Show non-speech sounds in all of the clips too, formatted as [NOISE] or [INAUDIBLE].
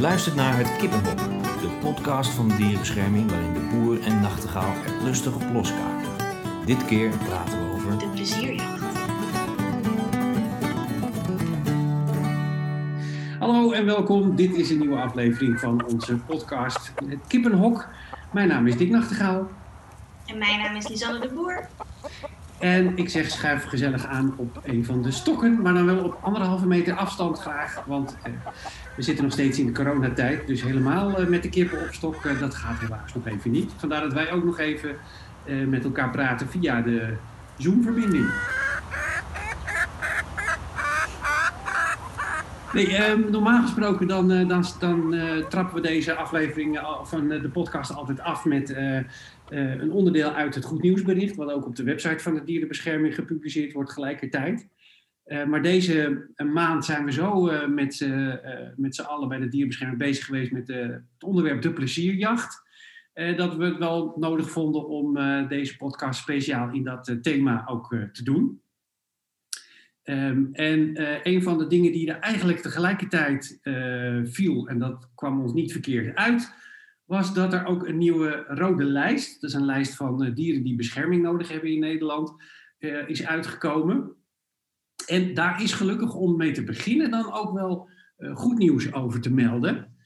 Je luistert naar Het Kippenhok, de podcast van de dierenbescherming waarin de boer en nachtegaal er lustig op loskaken. Dit keer praten we over... De plezierjacht. Hallo en welkom. Dit is een nieuwe aflevering van onze podcast Het Kippenhok. Mijn naam is Dick Nachtegaal. En mijn naam is Lisanne de Boer. En ik zeg schuif gezellig aan op een van de stokken, maar dan wel op anderhalve meter afstand graag. Want eh, we zitten nog steeds in de coronatijd, dus helemaal eh, met de kippen op stok, eh, dat gaat helaas nog even niet. Vandaar dat wij ook nog even eh, met elkaar praten via de Zoom-verbinding. Nee, ehm, normaal gesproken dan, eh, dan, dan trappen we deze aflevering van de podcast altijd af met eh, een onderdeel uit het goed nieuwsbericht, wat ook op de website van de dierenbescherming gepubliceerd wordt gelijkertijd. Eh, maar deze eh, maand zijn we zo met, met z'n allen bij de dierenbescherming bezig geweest met het onderwerp de plezierjacht. Dat we het wel nodig vonden om deze podcast speciaal in dat thema ook te doen. Ehm, en een van de dingen die er eigenlijk tegelijkertijd viel, en dat kwam ons niet verkeerd uit, was dat er ook een nieuwe rode lijst, dat is een lijst van eh, dieren die bescherming nodig hebben in Nederland, eh, is uitgekomen. En daar is gelukkig om mee te beginnen dan ook wel eh, goed nieuws over te melden.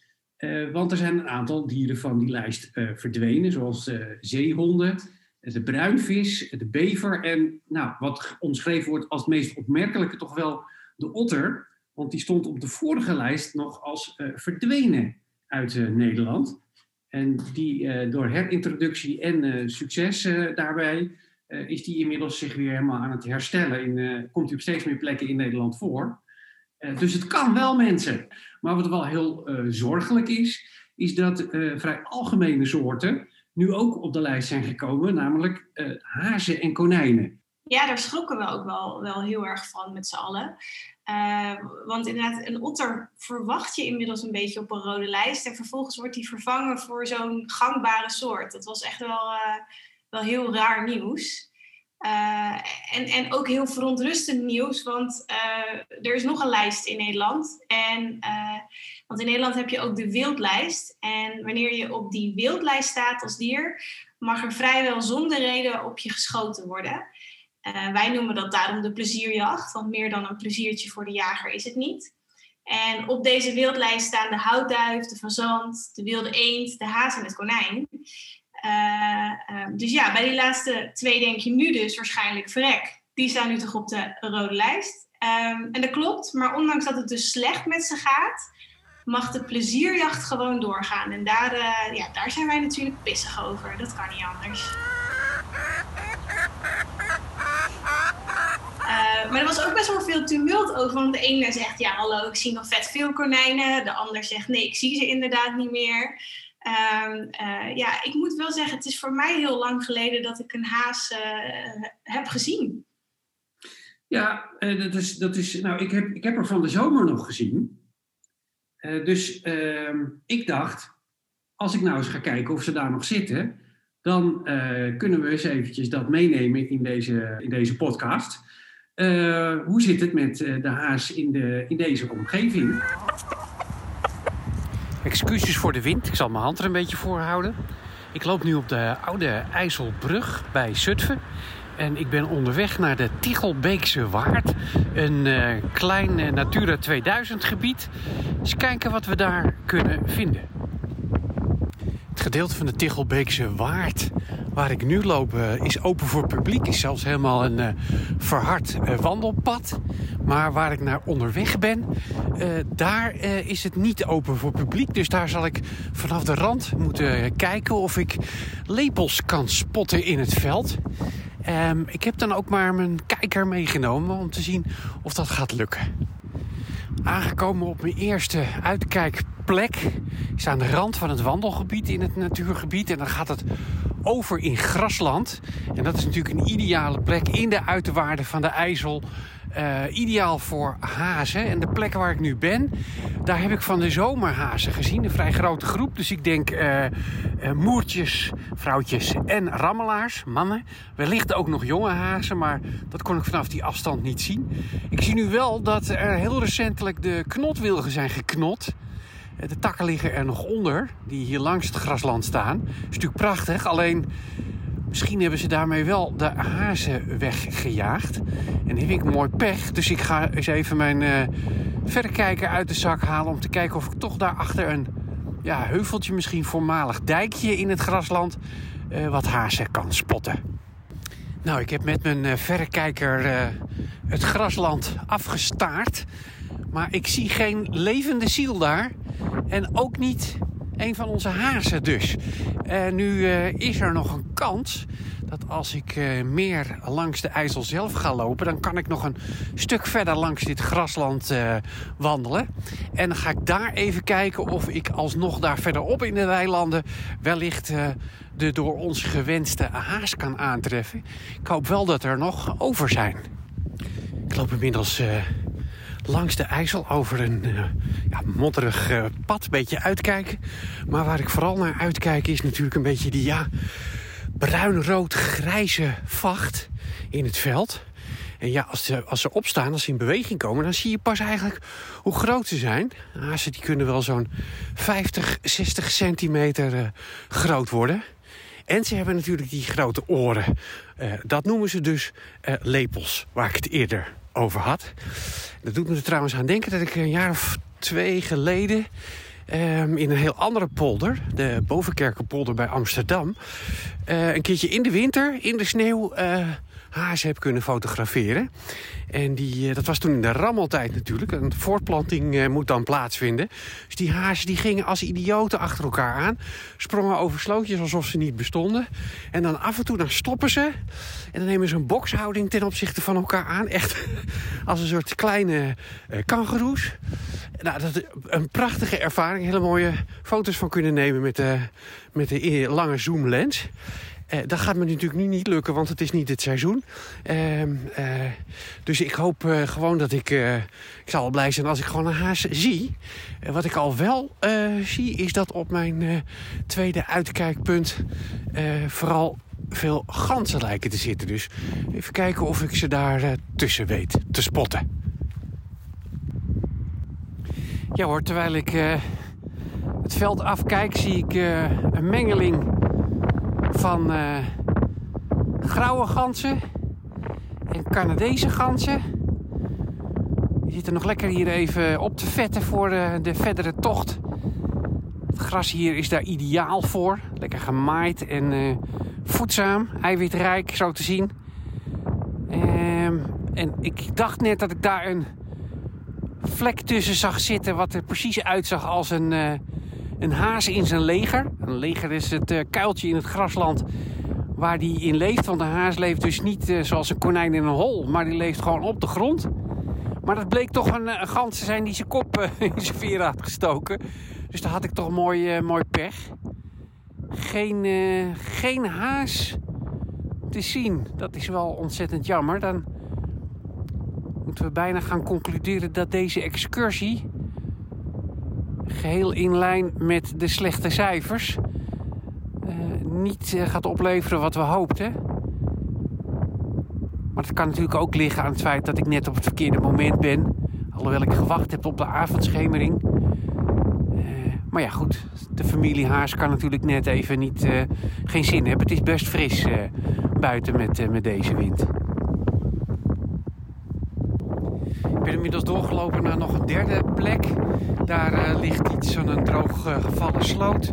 Want er zijn een aantal dieren van die lijst verdwenen, zoals eh, zeehonden, de bruinvis, de bever en nou, wat omschreven wordt als het meest opmerkelijke toch wel de otter. Want die stond op de vorige lijst nog als verdwenen uit Nederland. En die eh, door herintroductie en eh, succes eh, daarbij is die inmiddels zich weer helemaal aan het herstellen. In, komt hij op steeds meer plekken in Nederland voor. Dus het kan wel mensen. Maar wat wel heel zorgelijk is, is dat vrij algemene soorten nu ook op de lijst zijn gekomen, namelijk hazen en konijnen. Ja, daar schrokken we ook wel, wel heel erg van met z'n allen. Eh, want inderdaad, een otter verwacht je inmiddels een beetje op een rode lijst. En vervolgens wordt die vervangen voor zo'n gangbare soort. Dat was echt wel, eh, wel heel raar nieuws. Eh, en, en ook heel verontrustend nieuws, want er is nog een lijst in Nederland. En, want in Nederland heb je ook de wildlijst. En wanneer je op die wildlijst staat als dier, mag er vrijwel zonder reden op je geschoten worden. Eh, wij noemen dat daarom de plezierjacht, want meer dan een pleziertje voor de jager is het niet. En op deze wildlijst staan de houtduif, de fazant, de wilde eend, de haas en het konijn. Eh, eh, dus ja, bij die laatste twee denk je nu dus waarschijnlijk verrek. Die staan nu toch op de rode lijst. Ehm, en dat klopt, maar ondanks dat het dus slecht met ze gaat, mag de plezierjacht gewoon doorgaan. En daar, eh, ja, daar zijn wij natuurlijk pissig over. Dat kan niet anders. Eh, maar er was ook best wel veel tumult over. Want de ene zegt, ja hallo, ik zie nog vet veel konijnen. De ander zegt, nee, ik zie ze inderdaad niet meer. Ehm, eh, ja, ik moet wel zeggen, het is voor mij heel lang geleden dat ik een haas eh, heb gezien. Ja, eh, dat is, dat is, nou, ik, heb, ik heb er van de zomer nog gezien. Dus ehm, ik dacht, als ik nou eens ga kijken of ze daar nog zitten, dan kunnen we eens eventjes dat meenemen in deze, in deze podcast. Eh, hoe zit het met eh, de haas in, de, in deze omgeving? Excuses voor de wind. Ik zal mijn hand er een beetje voor houden. Ik loop nu op de oude IJsselbrug bij Zutphen. En ik ben onderweg naar de Tichelbeekse Waard. Een eh, klein Natura 2000 gebied. Eens kijken wat we daar kunnen vinden. Het gedeelte van de Tichelbeekse Waard waar ik nu loop eh, is open voor publiek. Is zelfs helemaal een eh, verhard eh, wandelpad. Maar waar ik naar onderweg ben, daar is het niet open voor publiek. Dus daar zal ik vanaf de rand moeten kijken of ik lepels kan spotten in het veld. Ehm, ik heb dan ook maar mijn kijker meegenomen om te zien of dat gaat lukken. Aangekomen op mijn eerste uitkijkplek. Ik sta aan de rand van het wandelgebied in het natuurgebied. En dan gaat het over in grasland. En dat is natuurlijk een ideale plek in de uiterwaarden van de IJssel. Eh, ideaal voor hazen. En de plek waar ik nu ben, daar heb ik van de zomer hazen gezien. Een vrij grote groep. Dus ik denk eh, eh, moertjes, vrouwtjes en rammelaars, mannen. Wellicht ook nog jonge hazen, maar dat kon ik vanaf die afstand niet zien. Ik zie nu wel dat er heel recentelijk de knotwilgen zijn geknot. Eh, De takken liggen er nog onder, die hier langs het grasland staan. is natuurlijk prachtig, alleen misschien hebben ze daarmee wel de hazen weggejaagd. En heb ik mooi pech, dus ik ga eens even mijn eh verrekijker uit de zak halen... om te kijken of ik toch daarachter een ja, heuveltje, misschien voormalig dijkje in het grasland... eh, wat hazen kan spotten. Nou, ik heb met mijn verrekijker het grasland afgestaard. Maar ik zie geen levende ziel daar. En ook niet een van onze hazen dus. Eh, nu eh, is er nog een kans dat als ik eh, meer langs de IJssel zelf ga lopen... dan kan ik nog een stuk verder langs dit grasland wandelen. En dan ga ik daar even kijken of ik alsnog daar verderop in de weilanden... wellicht de door ons gewenste haas kan aantreffen. Ik hoop wel dat er nog over zijn. Ik loop inmiddels langs de IJssel over een eh, ja, modderig eh, pad. Een beetje uitkijken. Maar waar ik vooral naar uitkijk is natuurlijk een beetje die ja, bruin-rood-grijze vacht in het veld. En ja, als ze, als ze opstaan, als ze in beweging komen... dan zie je pas eigenlijk hoe groot ze zijn. Hazen die kunnen wel zo'n 50, 60 centimeter eh, groot worden. En ze hebben natuurlijk die grote oren. Dat noemen ze dus lepels, waar ik het eerder over had. Dat doet me er trouwens aan denken dat ik een jaar of twee geleden... ehm, in een heel andere polder, de Bovenkerkenpolder bij Amsterdam... eh, een keertje in de winter, in de sneeuw... eh hazen heb kunnen fotograferen. En die, eh, dat was toen in de rammeltijd natuurlijk. Een voortplanting eh, moet dan plaatsvinden. Dus die hazen die gingen als idioten achter elkaar aan. Sprongen over slootjes alsof ze niet bestonden. En dan af en toe dan stoppen ze. En dan nemen ze een bokshouding ten opzichte van elkaar aan. Echt [LAUGHS] als een soort kleine eh kangoeroes. Nou, dat een prachtige ervaring. Hele mooie foto's van kunnen nemen met de, met de lange zoomlens. Eh, dat gaat me natuurlijk nu niet lukken, want het is niet het seizoen. Ehm, eh, dus ik hoop eh, gewoon dat ik... ik zal blij zijn als ik gewoon een haas zie. Wat ik al wel zie, is dat op mijn tweede uitkijkpunt... vooral veel ganzen lijken te zitten. Dus even kijken of ik ze daar tussen weet te spotten. Ja hoor, terwijl ik het veld afkijk, zie ik een mengeling van eh, grauwe ganzen en Canadese ganzen. Die zitten nog lekker hier even op te vetten voor eh, de verdere tocht. Het gras hier is daar ideaal voor. Lekker gemaaid en eh, voedzaam, eiwitrijk zo te zien. Ehm, en ik dacht net dat ik daar een vlek tussen zag zitten wat er precies uitzag als een, een haas in zijn leger. Een leger is het eh, kuiltje in het grasland waar die in leeft. Want een haas leeft dus niet eh, zoals een konijn in een hol, maar die leeft gewoon op de grond. Maar dat bleek toch een, eh, een gans te zijn die zijn kop eh, [LAUGHS] in zijn veren had gestoken. Dus daar had ik toch mooi, eh, mooi pech. Geen, eh, geen haas te zien. Dat is wel ontzettend jammer. Dan moeten we bijna gaan concluderen dat deze excursie... geheel in lijn met de slechte cijfers... eh, niet eh, gaat opleveren wat we hoopten. Maar dat kan natuurlijk ook liggen aan het feit dat ik net op het verkeerde moment ben. Alhoewel ik gewacht heb op de avondschemering. Eh, maar ja, goed. De familie Haas kan natuurlijk net even niet, geen zin hebben. Het is best fris buiten met, met deze wind. Ik ben inmiddels doorgelopen naar nog een derde plek. Daar eh, ligt iets van een droog gevallen sloot.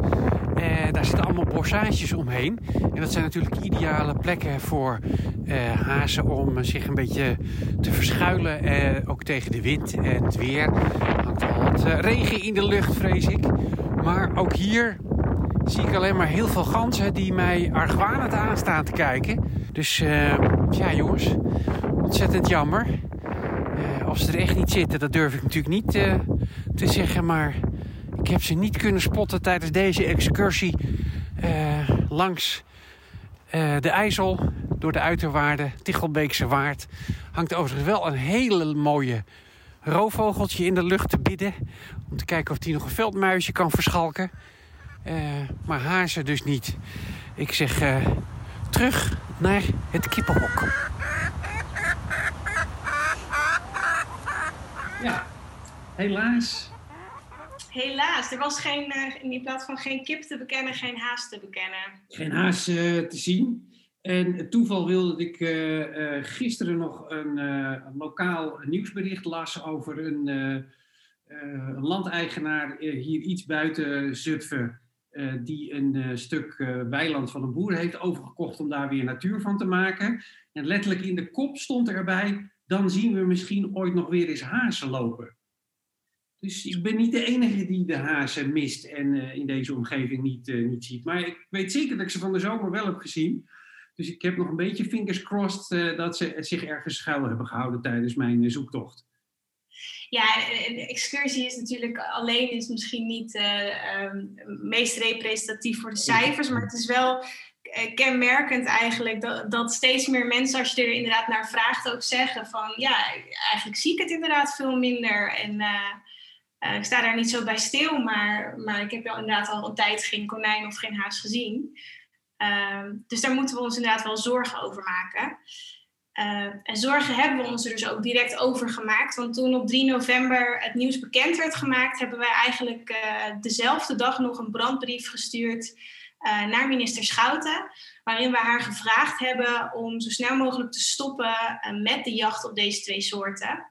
Eh, daar zitten allemaal bossages omheen. En dat zijn natuurlijk ideale plekken voor eh, hazen om zich een beetje te verschuilen. eh, ook tegen de wind en het weer. Er hangt al wat regen in de lucht, vrees ik. Maar ook hier zie ik alleen maar heel veel ganzen die mij argwanend aanstaan te kijken. Dus ja, jongens, ontzettend jammer. Of ze er echt niet zitten, dat durf ik natuurlijk niet te zeggen. Maar ik heb ze niet kunnen spotten tijdens deze excursie eh, langs eh, de IJssel, door de uiterwaarden, Tichelbeekse Waard. Hangt overigens wel een hele mooie roofvogeltje in de lucht te bidden. Om te kijken of die nog een veldmuisje kan verschalken. Eh, maar hazen dus niet. Ik zeg terug naar het kippenhok. Ja, helaas Helaas, er was geen, uh, in plaats van geen kip te bekennen, geen haas te bekennen. Geen haas uh, te zien. En het toeval wilde dat ik uh, gisteren nog een, lokaal nieuwsbericht las over een, een landeigenaar hier iets buiten Zutphen. die een stuk weiland van een boer heeft overgekocht om daar weer natuur van te maken. En letterlijk in de kop stond erbij: dan zien we misschien ooit nog weer eens hazen lopen. Dus ik ben niet de enige die de hazen mist en uh, in deze omgeving niet, uh, niet ziet. Maar ik weet zeker dat ik ze van de zomer wel heb gezien. Dus ik heb nog een beetje fingers crossed uh, dat ze zich ergens schuil hebben gehouden tijdens mijn zoektocht. Ja, de excursie is natuurlijk alleen is misschien niet um, meest representatief voor de cijfers, maar het is wel kenmerkend eigenlijk dat, dat steeds meer mensen, als je er inderdaad naar vraagt, ook zeggen van ja, eigenlijk zie ik het inderdaad veel minder. En uh, ik sta daar niet zo bij stil, maar, maar ik heb wel inderdaad al een tijd geen konijn of geen haas gezien. Uh, dus daar moeten we ons inderdaad wel zorgen over maken. Uh, en zorgen hebben we ons er dus ook direct over gemaakt. Want toen op 3 november het nieuws bekend werd gemaakt, hebben wij eigenlijk uh, dezelfde dag nog een brandbrief gestuurd naar minister Schouten. Waarin we haar gevraagd hebben om zo snel mogelijk te stoppen met de jacht op deze twee soorten.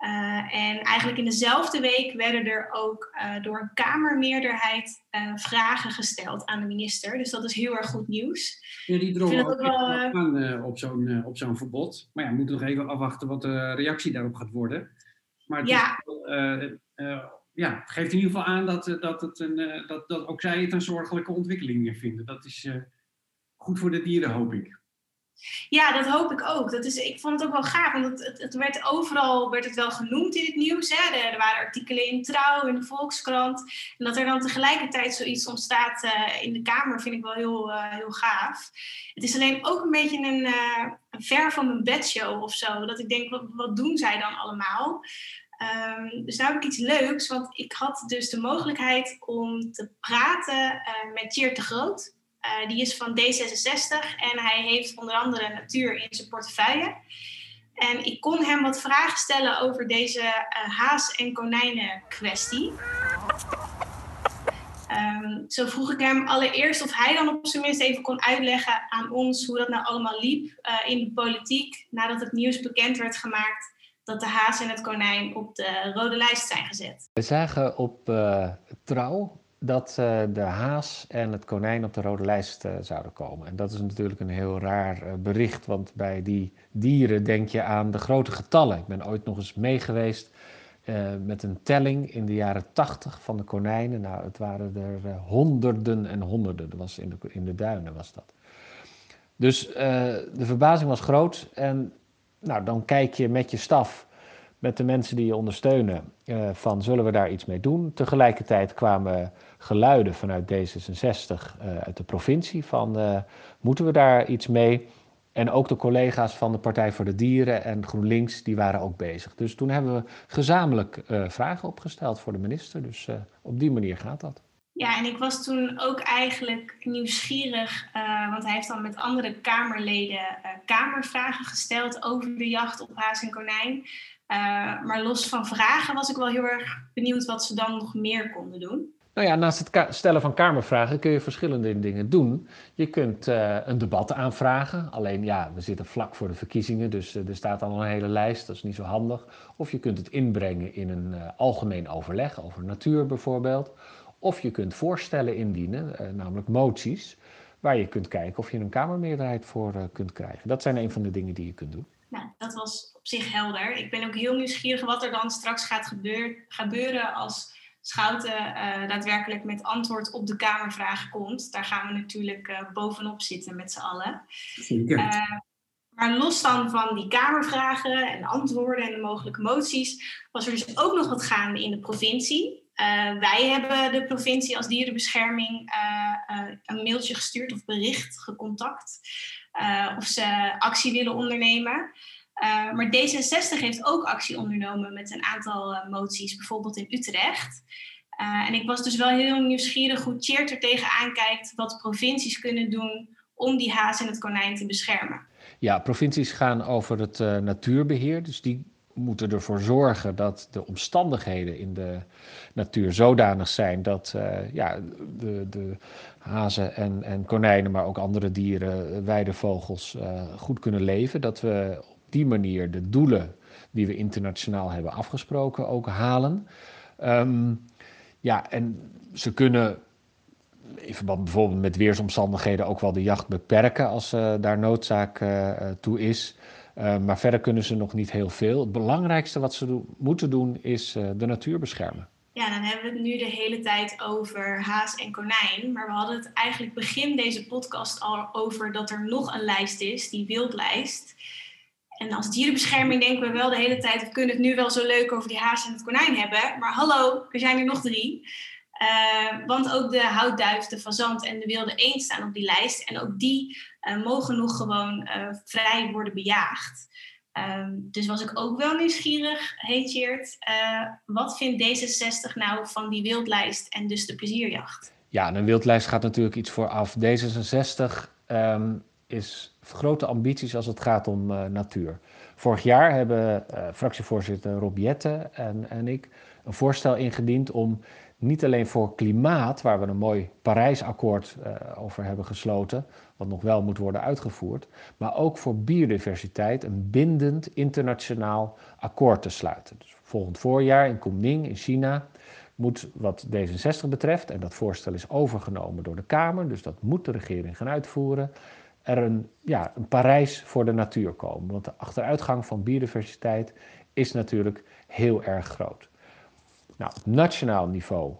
Uh, en eigenlijk in dezelfde week werden er ook uh, door een Kamermeerderheid uh, vragen gesteld aan de minister. Dus dat is heel erg goed nieuws. Ja, die drongen ook, wel, aan op zo'n op zo'n verbod. Maar ja, we moeten nog even afwachten wat de reactie daarop gaat worden. Maar het ja. ja, geeft in ieder geval aan dat, dat, het een, dat, dat ook zij het een zorgelijke ontwikkeling vinden. Dat is goed voor de dieren, hoop ik. Ja, dat hoop ik ook. Dat is, ik vond het ook wel gaaf, want het, het, werd overal werd het wel genoemd in het nieuws. Hè. Er, waren artikelen in Trouw, in de Volkskrant. En dat er dan tegelijkertijd zoiets ontstaat uh, in de Kamer, vind ik wel heel, uh, heel gaaf. Het is alleen ook een beetje een, uh, ver van mijn bedshow of zo. Dat ik denk, wat, wat doen zij dan allemaal? Um, dus nu heb ik iets leuks, want ik had dus de mogelijkheid om te praten met Tjeerd de Groot. Uh, die is van D66 en hij heeft onder andere natuur in zijn portefeuille. En ik kon hem wat vragen stellen over deze uh, haas- en konijnen kwestie. Um, zo vroeg ik hem allereerst of hij dan op zijn minst even kon uitleggen aan ons hoe dat nou allemaal liep uh, in de politiek nadat het nieuws bekend werd gemaakt dat de haas en het konijn op de rode lijst zijn gezet. We zagen op Trouw dat uh, de haas en het konijn op de rode lijst uh, zouden komen. En dat is natuurlijk een heel raar uh, bericht, want bij die dieren denk je aan de grote getallen. Ik ben ooit nog eens meegeweest met een telling in de jaren tachtig van de konijnen. Nou, het waren er honderden en honderden. Dat was in de, in de duinen was dat. Dus de verbazing was groot. En nou, dan kijk je met je staf met de mensen die je ondersteunen van zullen we daar iets mee doen. Tegelijkertijd kwamen geluiden vanuit D66 uh, uit de provincie van uh, moeten we daar iets mee? En ook de collega's van de Partij voor de Dieren en GroenLinks, die waren ook bezig. Dus toen hebben we gezamenlijk vragen opgesteld voor de minister. Dus op die manier gaat dat. Ja, en ik was toen ook eigenlijk nieuwsgierig, want hij heeft dan met andere Kamerleden Kamervragen gesteld over de jacht op haas en konijn. maar los van vragen was ik wel heel erg benieuwd wat ze dan nog meer konden doen. Nou ja, naast het stellen van Kamervragen kun je verschillende dingen doen. Je kunt een debat aanvragen. Alleen ja, we zitten vlak voor de verkiezingen, dus er staat al een hele lijst. Dat is niet zo handig. Of je kunt het inbrengen in een algemeen overleg over natuur bijvoorbeeld. Of je kunt voorstellen indienen, namelijk moties, waar je kunt kijken of je een Kamermeerderheid voor kunt krijgen. Dat zijn een van de dingen die je kunt doen. Nou, dat was op zich helder. Ik ben ook heel nieuwsgierig wat er dan straks gaat gebeur gebeuren als Schouten uh, daadwerkelijk met antwoord op de Kamervraag komt. Daar gaan we natuurlijk uh, bovenop zitten met z'n allen. Uh, maar los dan van die Kamervragen en antwoorden en de mogelijke moties, was er dus ook nog wat gaande in de provincie. Wij hebben de provincie als dierenbescherming een mailtje gestuurd of bericht gecontact of ze actie willen ondernemen. Maar D66 heeft ook actie ondernomen met een aantal moties, bijvoorbeeld in Utrecht. En ik was dus wel heel nieuwsgierig hoe Cheert er tegenaan kijkt wat provincies kunnen doen om die haas en het konijn te beschermen. Ja, provincies gaan over het natuurbeheer, dus die moeten ervoor zorgen dat de omstandigheden in de natuur zodanig zijn dat uh, ja, de, de hazen en, en konijnen, maar ook andere dieren, weidevogels, uh, goed kunnen leven. Dat we op die manier de doelen die we internationaal hebben afgesproken ook halen. Um, ja, en ze kunnen in verband bijvoorbeeld met weersomstandigheden ook wel de jacht beperken als daar noodzaak toe is. Uh, maar verder kunnen ze nog niet heel veel. Het belangrijkste wat ze moeten doen is de natuur beschermen. Ja, dan hebben we het nu de hele tijd over haas en konijn. Maar we hadden het eigenlijk begin deze podcast al over dat er nog een lijst is, die wildlijst. En als dierenbescherming denken we wel de hele tijd, we kunnen het nu wel zo leuk over die haas en het konijn hebben. Maar hallo, er zijn er nog drie. Uh, want ook de houtduif, de fazant en de wilde eend staan op die lijst. En ook die uh, mogen nog gewoon uh, vrij worden bejaagd. Um, dus was ik ook wel nieuwsgierig, hey wat vindt D66 nou van die wildlijst en dus de plezierjacht? Ja, een wildlijst gaat natuurlijk iets vooraf. D66 um, is grote ambities als het gaat om natuur. Vorig jaar hebben fractievoorzitter Rob Jette en, en ik een voorstel ingediend om niet alleen voor klimaat, waar we een mooi Parijsakkoord uh, over hebben gesloten, wat nog wel moet worden uitgevoerd, maar ook voor biodiversiteit een bindend internationaal akkoord te sluiten. Dus volgend voorjaar in Kunming in China moet wat D66 betreft, en dat voorstel is overgenomen door de Kamer, dus dat moet de regering gaan uitvoeren, er een, ja, een Parijs voor de natuur komen. Want de achteruitgang van biodiversiteit is natuurlijk heel erg groot. Nou, op nationaal niveau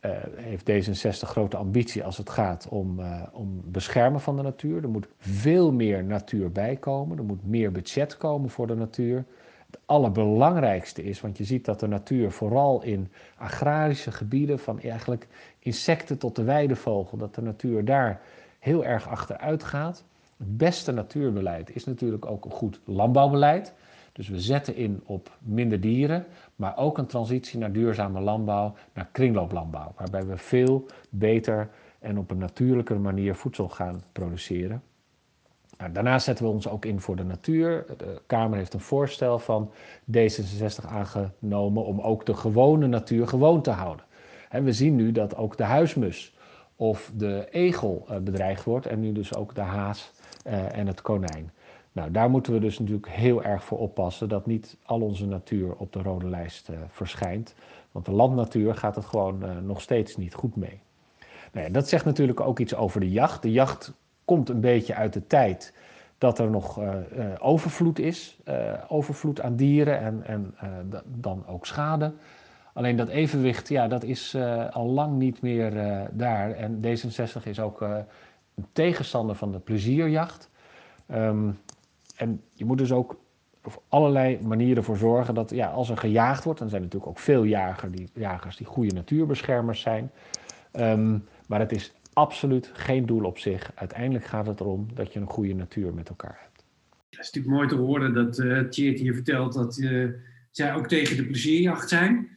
uh, heeft D66 grote ambitie als het gaat om, uh, om beschermen van de natuur. Er moet veel meer natuur bijkomen. Er moet meer budget komen voor de natuur. Het allerbelangrijkste is, want je ziet dat de natuur vooral in agrarische gebieden, van eigenlijk insecten tot de weidevogel, dat de natuur daar heel erg achteruit gaat. Het beste natuurbeleid is natuurlijk ook een goed landbouwbeleid. Dus we zetten in op minder dieren, maar ook een transitie naar duurzame landbouw, naar kringlooplandbouw, waarbij we veel beter en op een natuurlijke manier voedsel gaan produceren. Nou, daarnaast zetten we ons ook in voor de natuur. De Kamer heeft een voorstel van D66 aangenomen om ook de gewone natuur gewoon te houden. En we zien nu dat ook de huismus of de egel uh, bedreigd wordt en nu dus ook de haas uh, en het konijn. Nou, daar moeten we dus natuurlijk heel erg voor oppassen dat niet al onze natuur op de rode lijst uh, verschijnt. Want de landnatuur gaat het gewoon uh, nog steeds niet goed mee. Nou ja, dat zegt natuurlijk ook iets over de jacht. De jacht komt een beetje uit de tijd dat er nog uh, overvloed is. overvloed aan dieren en, en dan ook schade. Alleen dat evenwicht, ja, dat is al lang niet meer daar. En D66 is ook een tegenstander van de plezierjacht. Um, en je moet dus ook op allerlei manieren voor zorgen dat ja, als er gejaagd wordt, dan zijn er natuurlijk ook veel jager die, jagers die goede natuurbeschermers zijn. Um, maar het is absoluut geen doel op zich. Uiteindelijk gaat het erom dat je een goede natuur met elkaar hebt. Het is natuurlijk mooi te horen dat uh, hier vertelt dat uh, zij ook tegen de plezierjacht zijn.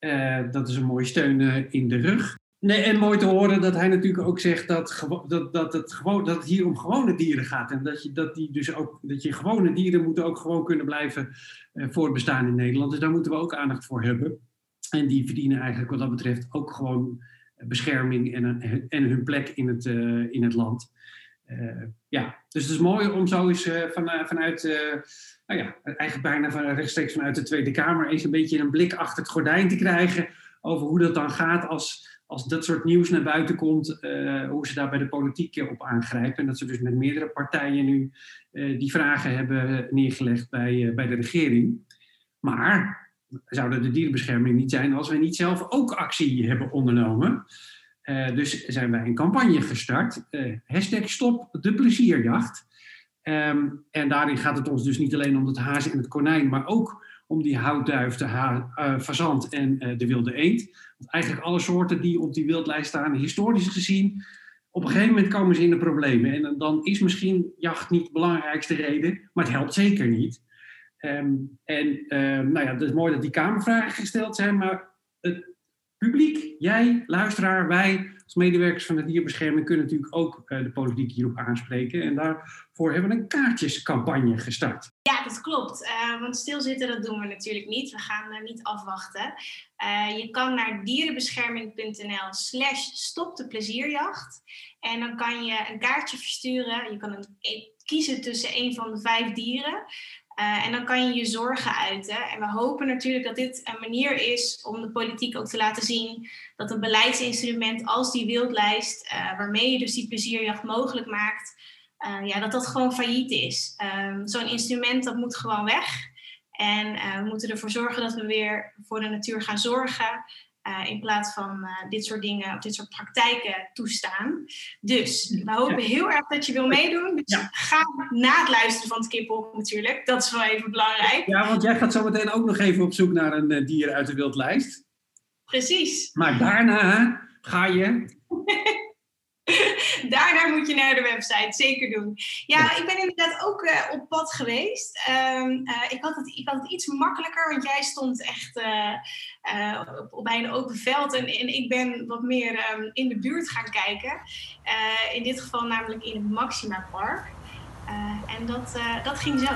Uh, dat is een mooie steun in de rug. Nee, en mooi te horen dat hij natuurlijk ook zegt dat, dat, dat, het, gewoon, dat het hier om gewone dieren gaat. En dat je, dat die dus ook, dat je gewone dieren moeten ook gewoon kunnen blijven uh, voortbestaan in Nederland. Dus daar moeten we ook aandacht voor hebben. En die verdienen eigenlijk wat dat betreft ook gewoon bescherming en, en hun plek in het, uh, in het land. Uh, ja, dus het is mooi om zo eens van, vanuit, nou ja, eigenlijk bijna van, rechtstreeks vanuit de Tweede Kamer eens een beetje een blik achter het gordijn te krijgen over hoe dat dan gaat als als dat soort nieuws naar buiten komt, uh, hoe ze daar bij de politiek op aangrijpen. En dat ze dus met meerdere partijen nu uh, die vragen hebben neergelegd bij, bij de regering. Maar zou de dierenbescherming niet zijn als wij niet zelf ook actie hebben ondernomen. dus zijn wij een campagne gestart. hashtag stop de plezierjacht. Um, en daarin gaat het ons dus niet alleen om het haas en het konijn, maar ook om die houtduif, de ha uh, fazant en uh, de wilde eend. Want eigenlijk alle soorten die op die wildlijst staan, historisch gezien, op een gegeven moment komen ze in de problemen. En dan is misschien jacht niet de belangrijkste reden, maar het helpt zeker niet. Um, en um, nou ja, het is mooi dat die Kamervragen gesteld zijn, maar het publiek, jij, luisteraar, wij als medewerkers van de dierbescherming kunnen natuurlijk ook uh, de politiek hierop aanspreken. En daar voor hebben een kaartjescampagne gestart. Ja, dat klopt. Uh, want stilzitten, dat doen we natuurlijk niet. We gaan uh, niet afwachten. Uh, je kan naar dierenbescherming.nl slash stop de plezierjacht. En dan kan je een kaartje versturen. Je kan een, kiezen tussen een van de vijf dieren. En dan kan je je zorgen uiten. En we hopen natuurlijk dat dit een manier is om de politiek ook te laten zien dat een beleidsinstrument als die wildlijst, waarmee je dus die plezierjacht mogelijk maakt, uh, ja, dat dat gewoon failliet is. Um, Zo'n instrument dat moet gewoon weg. En we moeten ervoor zorgen dat we weer voor de natuur gaan zorgen. Uh, in plaats van dit soort dingen of dit soort praktijken toestaan. Dus we hopen heel erg dat je wil meedoen. Dus ja. ga na het luisteren van het kippel natuurlijk. Dat is wel even belangrijk. Ja, want jij gaat zo meteen ook nog even op zoek naar een dier uit de wildlijst. Precies. Maar daarna ga je [LAUGHS] Daarna moet je naar de website, zeker doen. Ja, ik ben inderdaad ook uh, op pad geweest. Um, uh, ik, had het, ik had het iets makkelijker, want jij stond echt uh, op, op, bij een open veld. En, en ik ben wat meer um, in de buurt gaan kijken. in dit geval namelijk in het Maxima Park. en dat, dat ging zo.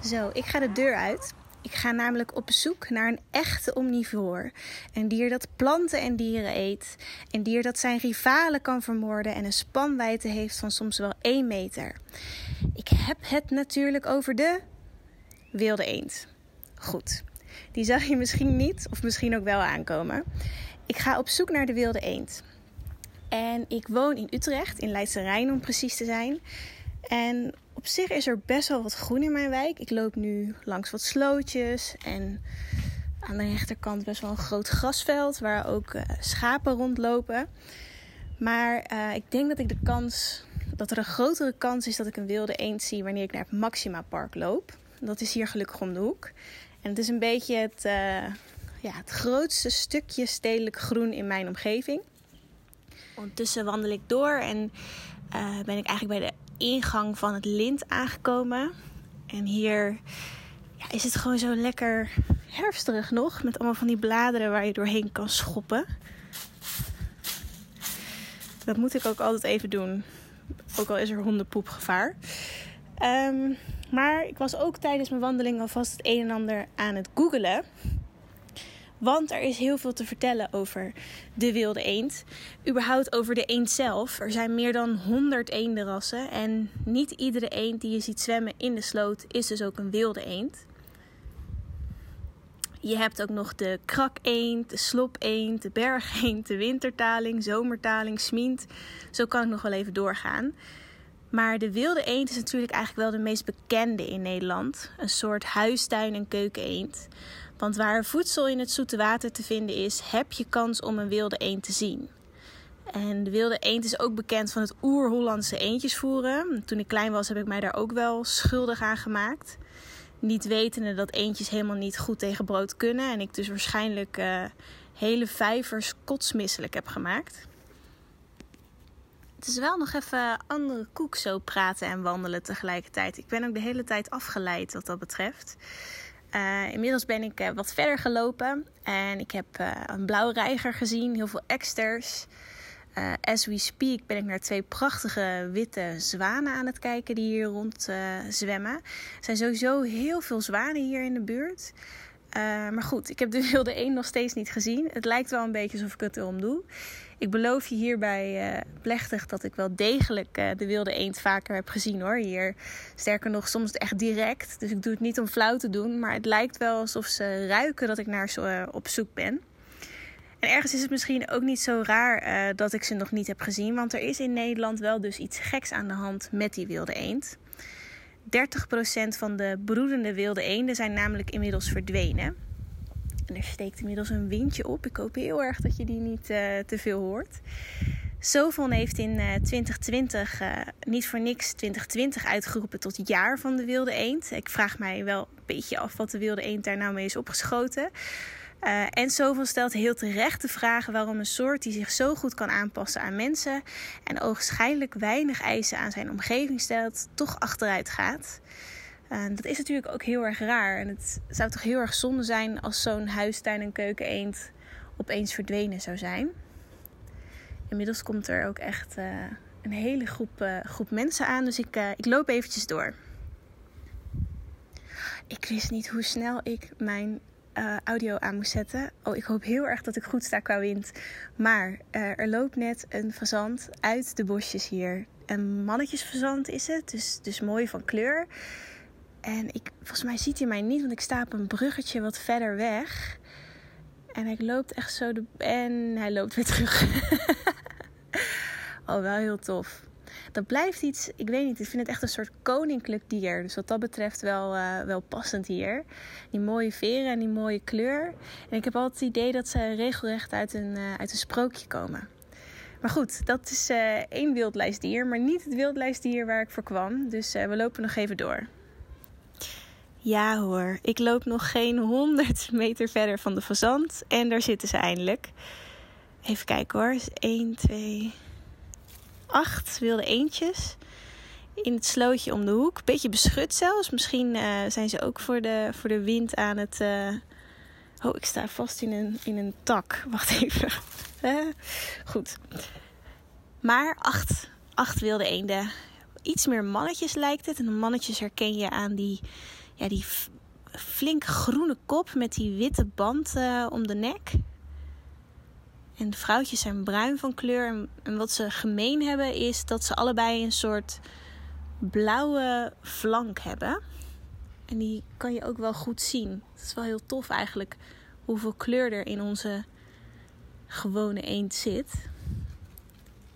Zo, ik ga de deur uit. Ik ga namelijk op zoek naar een echte omnivoor. Een dier dat planten en dieren eet. Een dier dat zijn rivalen kan vermoorden en een spanwijdte heeft van soms wel 1 meter. Ik heb het natuurlijk over de wilde eend. Goed, die zag je misschien niet of misschien ook wel aankomen. Ik ga op zoek naar de wilde eend. En ik woon in Utrecht, in Leidse Rijn om precies te zijn. En op zich is er best wel wat groen in mijn wijk. Ik loop nu langs wat slootjes en aan de rechterkant best wel een groot grasveld waar ook uh, schapen rondlopen. Maar uh, ik denk dat ik de kans dat er een grotere kans is dat ik een wilde eend zie wanneer ik naar het Maxima Park loop. Dat is hier gelukkig om de hoek. En het is een beetje het, uh, ja, het grootste stukje stedelijk groen in mijn omgeving. Ondertussen wandel ik door en ben ik eigenlijk bij de ingang van het lint aangekomen. En hier ja, is het gewoon zo lekker herfsterig nog. Met allemaal van die bladeren waar je doorheen kan schoppen. Dat moet ik ook altijd even doen. Ook al is er hondenpoepgevaar. Um, maar ik was ook tijdens mijn wandeling alvast het een en ander aan het googelen. Want er is heel veel te vertellen over de wilde eend. Überhaupt over de eend zelf. Er zijn meer dan 100 eendenrassen. En niet iedere eend die je ziet zwemmen in de sloot is dus ook een wilde eend. Je hebt ook nog de krakeend, de slopeend, de bergeend, de wintertaling, zomertaling, smient. Zo kan ik nog wel even doorgaan. Maar de wilde eend is natuurlijk eigenlijk wel de meest bekende in Nederland. Een soort huistuin- en keukeneend. Want waar voedsel in het zoete water te vinden is, heb je kans om een wilde eend te zien. En de wilde eend is ook bekend van het oer-Hollandse eendjesvoeren. Toen ik klein was heb ik mij daar ook wel schuldig aan gemaakt. Niet wetende dat eendjes helemaal niet goed tegen brood kunnen. En ik dus waarschijnlijk uh, hele vijvers kotsmisselijk heb gemaakt. Het is wel nog even andere koek zo praten en wandelen tegelijkertijd. Ik ben ook de hele tijd afgeleid wat dat betreft. Uh, inmiddels ben ik uh, wat verder gelopen en ik heb uh, een blauwe reiger gezien, heel veel eksters. as we speak ben ik naar twee prachtige witte zwanen aan het kijken die hier rond zwemmen. Er zijn sowieso heel veel zwanen hier in de buurt. maar goed, ik heb de [LAUGHS] wilde eend nog steeds niet gezien. Het lijkt wel een beetje alsof ik het erom doe. Ik beloof je hierbij uh, plechtig dat ik wel degelijk uh, de wilde eend vaker heb gezien hoor. Hier, sterker nog, soms echt direct. Dus ik doe het niet om flauw te doen. Maar het lijkt wel alsof ze ruiken dat ik naar ze uh, op zoek ben. En ergens is het misschien ook niet zo raar dat ik ze nog niet heb gezien. Want er is in Nederland wel dus iets geks aan de hand met die wilde eend. 30% van de broedende wilde eenden zijn namelijk inmiddels verdwenen. En er steekt inmiddels een windje op. Ik hoop heel erg dat je die niet uh, te veel hoort. Sovon heeft in uh, 2020 uh, niet voor niks 2020 uitgeroepen tot jaar van de wilde eend. Ik vraag mij wel een beetje af wat de wilde eend daar nou mee is opgeschoten. En Sovon stelt heel terecht de vraag waarom een soort die zich zo goed kan aanpassen aan mensen en ogenschijnlijk weinig eisen aan zijn omgeving stelt, toch achteruit gaat. En dat is natuurlijk ook heel erg raar. En het zou toch heel erg zonde zijn als zo'n huistuin- en keukeneend opeens verdwenen zou zijn. inmiddels komt er ook echt uh, een hele groep, uh, groep mensen aan. Dus ik, uh, ik loop eventjes door. Ik wist niet hoe snel ik mijn audio aan moest zetten. Oh, ik hoop heel erg dat ik goed sta qua wind. Maar er loopt net een fazant uit de bosjes hier. Een mannetjesfazant is het, dus, dus mooi van kleur. En ik, volgens mij ziet hij mij niet, want ik sta op een bruggetje wat verder weg. En hij loopt echt zo de. En hij loopt weer terug. [LAUGHS] oh, wel heel tof. Dat blijft iets, ik weet niet, ik vind het echt een soort koninklijk dier. Dus wat dat betreft wel, uh, wel passend hier. Die mooie veren en die mooie kleur. En ik heb altijd het idee dat ze regelrecht uit een, uh, uit een sprookje komen. Maar goed, dat is uh, één wildlijstdier, maar niet het wildlijstdier waar ik voor kwam. Dus we lopen nog even door. Ja hoor, ik loop nog geen 100 [LAUGHS] meter verder van de fazant en daar zitten ze eindelijk. Even kijken hoor, 1, 2, 8 wilde eentjes in het slootje om de hoek. Beetje beschut zelfs. Misschien uh, zijn ze ook voor de, voor de wind aan het. Uh... Oh, ik sta vast in een, in een tak. [LAUGHS] Wacht even. Goed. Maar acht, acht wilde eenden. Iets meer mannetjes lijkt het. En mannetjes herken je aan die ja, die flink groene kop met die witte band uh, om de nek. En de vrouwtjes zijn bruin van kleur. En, en wat ze gemeen hebben is dat ze allebei een soort blauwe flank hebben. En die kan je ook wel goed zien. Het is wel heel tof eigenlijk hoeveel kleur er in onze gewone eend zit.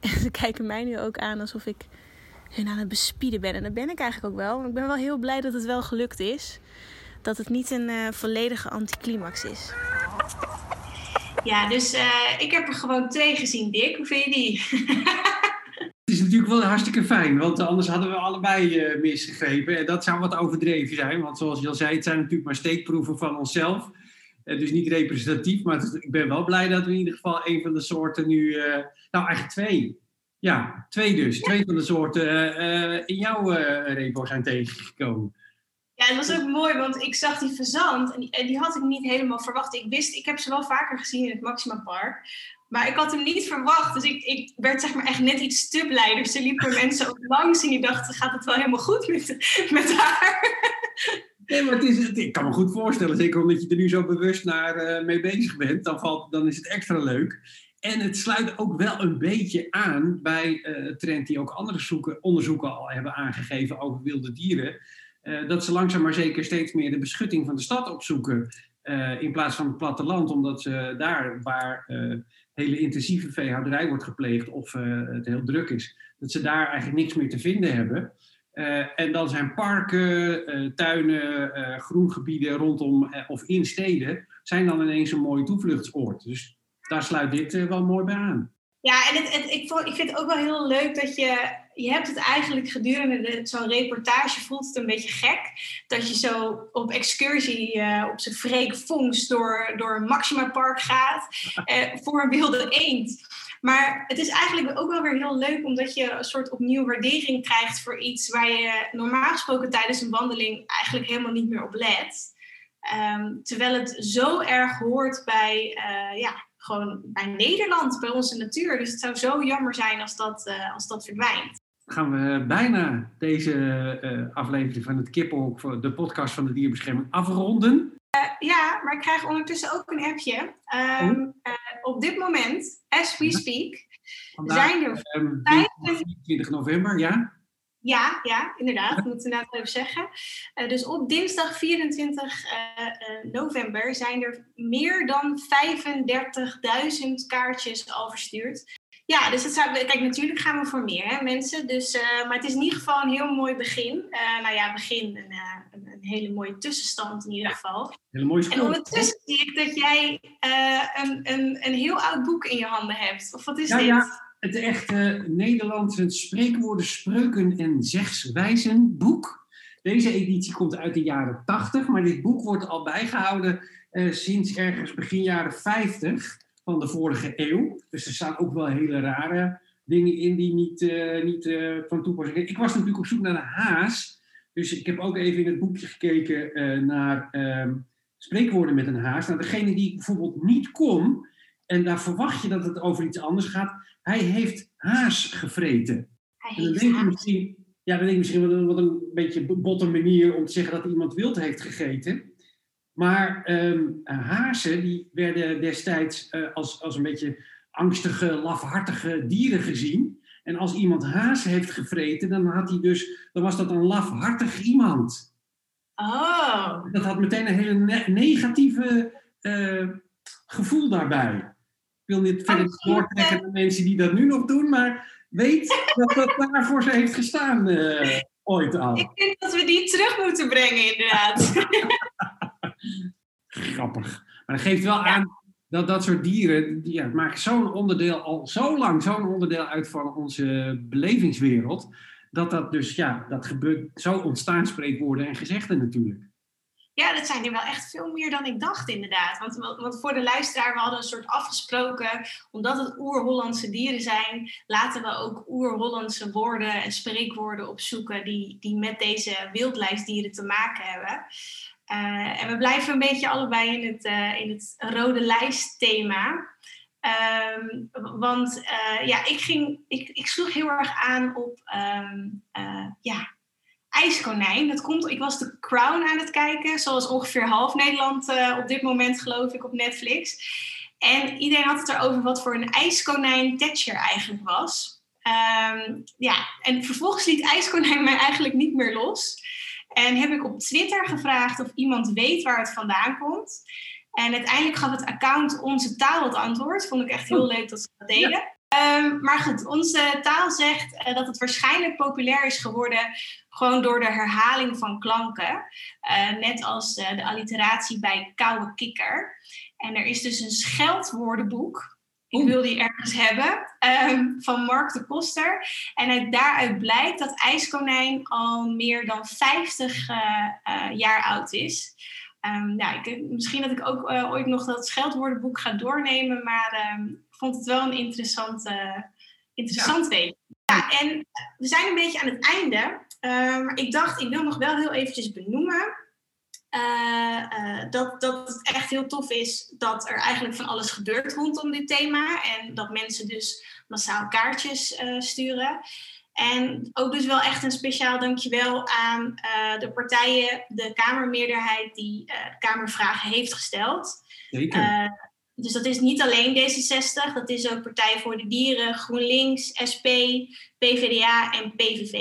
En [LAUGHS] ze kijken mij nu ook aan alsof ik hun aan het bespieden ben. En dat ben ik eigenlijk ook wel. Maar ik ben wel heel blij dat het wel gelukt is. Dat het niet een uh, volledige anticlimax is. Ja, dus uh, ik heb er gewoon twee gezien, Dick. Hoe vind je die? [LAUGHS] Het is natuurlijk wel hartstikke fijn, want anders hadden we allebei uh, misgegrepen. En dat zou wat overdreven zijn, want zoals je al zei, het zijn natuurlijk maar steekproeven van onszelf. dus niet representatief, maar ik ben wel blij dat we in ieder geval een van de soorten nu, nou eigenlijk twee, ja, twee dus. Twee van de soorten uh, in jouw uh, repo zijn tegengekomen. Ja, het was ook mooi, want ik zag die verzand en die, en die, had ik niet helemaal verwacht. Ik wist, ik heb ze wel vaker gezien in het Maxima Park, maar ik had hem niet verwacht. Dus ik, ik werd zeg maar echt net iets te blij. Dus er liepen [LAUGHS] mensen ook langs en die dachten, gaat het wel helemaal goed met, met haar? Nee, maar het is, ik kan me goed voorstellen, zeker omdat je er nu zo bewust naar, uh, mee bezig bent, dan, valt, dan is het extra leuk. En het sluit ook wel een beetje aan bij uh, trend die ook andere zoeken, onderzoeken al hebben aangegeven over wilde dieren. Uh, dat ze langzaam maar zeker steeds meer de beschutting van de stad opzoeken. Uh, in plaats van het platteland, omdat ze daar waar hele intensieve veehouderij wordt gepleegd of het heel druk is, dat ze daar eigenlijk niks meer te vinden hebben. en dan zijn parken, tuinen, groengebieden rondom of in steden, zijn dan ineens een mooi toevluchtsoord. Dus daar sluit dit uh, wel mooi bij aan. Ja, en het, het, ik, ik vind het ook wel heel leuk dat je... Je hebt het eigenlijk gedurende zo'n reportage voelt het een beetje gek. Dat je zo op excursie uh, op zijn freek vondst door, door een Maxima Park gaat. Uh, [LAUGHS] voor een wilde eend. Maar het is eigenlijk ook wel weer heel leuk omdat je een soort opnieuw waardering krijgt voor iets waar je normaal gesproken tijdens een wandeling eigenlijk helemaal niet meer op let. Um, terwijl het zo erg hoort bij uh, ja, gewoon bij Nederland, bij onze natuur. Dus het zou zo jammer zijn als dat, uh, als dat verdwijnt. Gaan we bijna deze uh, aflevering van het Kippenhok, de podcast van de dierbescherming, afronden? Uh, ja, maar ik krijg ondertussen ook een appje. Um, oh. op dit moment, as we speak, Vandaag, zijn er... Um, 25 november, ja? Ja, ja, inderdaad. Dat moet ik inderdaad even zeggen. Uh, dus op dinsdag 24 uh, uh, november zijn er meer dan 35.000 kaartjes al verstuurd. Ja, dus dat zou, kijk, natuurlijk gaan we voor meer hè, mensen. Dus, maar het is in ieder geval een heel mooi begin. Nou ja, begin, een, een, een, hele mooie tussenstand in ieder geval. Hele mooie school. En ondertussen zie ik dat jij een, een, een heel oud boek in je handen hebt. Of wat is ja, dit? Ja het echte Nederlandse spreekwoorden, spreuken en zegswijzen boek. Deze editie komt uit de jaren 80, maar dit boek wordt al bijgehouden uh, sinds ergens begin jaren 50 van de vorige eeuw. Dus er staan ook wel hele rare dingen in die niet, uh, niet uh, van toepassing zijn. Ik was natuurlijk op zoek naar een haas. Dus ik heb ook even in het boekje gekeken naar ehm, spreekwoorden met een haas. Nou, degene die bijvoorbeeld niet kon, en daar verwacht je dat het over iets anders gaat, hij heeft haas gevreten. Hij En dan heeft denk je misschien, ja, dan denk je misschien wat een, wat een beetje botte manier om te zeggen dat iemand wild heeft gegeten. Maar hazen die werden destijds eh, als, als een beetje angstige, lafhartige dieren gezien. En als iemand haas heeft gevreten, dan, had hij dus, dan was dat een lafhartig iemand. Oh, Dat had meteen een hele ne- negatieve eh, gevoel daarbij. Ik wil niet verder doortrekken naar mensen die dat nu nog doen, maar weet dat dat daarvoor ze heeft gestaan eh, ooit al. ik vind dat we die terug moeten brengen, inderdaad. [LAUGHS] Grappig. Maar dat geeft wel aan dat dat soort dieren, die ja, maken zo'n onderdeel al zo lang, zo'n onderdeel uit van onze belevingswereld, dat dat dus, ja, dat gebeurt, zo ontstaan spreekwoorden en gezegden natuurlijk. Ja, dat zijn er wel echt veel meer dan ik dacht, inderdaad. Want, want voor de luisteraar, we hadden een soort afgesproken, omdat het oer-Hollandse dieren zijn, laten we ook oer-Hollandse woorden en spreekwoorden opzoeken die, die met deze wildlijstdieren te maken hebben. Eh, en we blijven een beetje allebei in het, eh, in het rode lijst thema. Ehm, want eh, ja, ik, ging, ik, ik sloeg heel erg aan op ehm, eh, ja, ijskonijn. Dat komt, ik was The Crown aan het kijken, zoals ongeveer half Nederland eh, op dit moment geloof ik op Netflix. En iedereen had het erover wat voor een ijskonijn Thatcher eigenlijk was. Ehm, ja, en vervolgens liet ijskonijn mij eigenlijk niet meer los. En heb ik op Twitter gevraagd of iemand weet waar het vandaan komt. En uiteindelijk gaf het account Onze Taal het antwoord. Vond ik echt heel leuk dat ze dat deden. Ehm, maar goed, onze taal zegt eh, dat het waarschijnlijk populair is geworden gewoon door de herhaling van klanken. Eh, net als eh, de alliteratie bij koude kikker. En er is dus een scheldwoordenboek. Ik wil die ergens hebben. ehm, van Mark de Koster. En uit, daaruit blijkt dat ijskonijn al meer dan 50 eh, eh, jaar oud is. Ehm, nou, ik, misschien dat ik ook ooit nog dat scheldwoordenboek ga doornemen. Maar vond het wel een interessant, interessant weten. Ja, en we zijn een beetje aan het einde. Maar ik dacht, ik wil nog wel heel eventjes benoemen. eh, eh, dat, dat het echt heel tof is dat er eigenlijk van alles gebeurt rondom dit thema. En dat mensen dus massaal kaartjes eh, sturen. En ook dus wel echt een speciaal dankjewel aan de partijen, de Kamermeerderheid die de Kamervragen heeft gesteld. Zeker. Eh, dus dat is niet alleen D66, dat is ook Partij voor de Dieren, GroenLinks, SP, PVDA en PVV.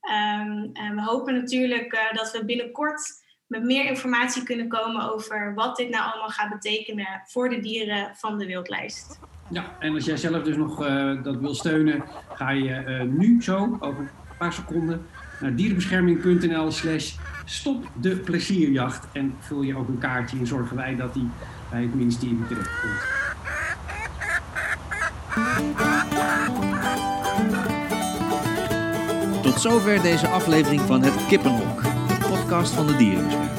Ehm, en we hopen natuurlijk eh, dat we binnenkort met meer informatie kunnen komen over wat dit nou allemaal gaat betekenen voor de dieren van de wildlijst. Ja, en als jij zelf dus nog eh, dat wil steunen, ga je eh, nu zo, over een paar seconden, naar dierenbescherming.nl slash stop de plezierjacht. En vul je ook een kaartje en zorgen wij dat die bij het ministerie terechtkomt. Tot zover deze aflevering van Het Kippenhok, de podcast van de Dierenbescherming.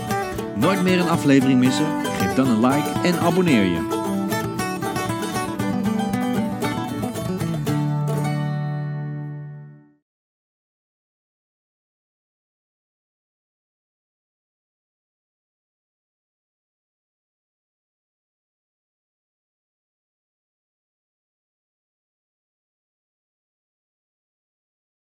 Nooit meer een aflevering missen? Geef dan een like en abonneer je.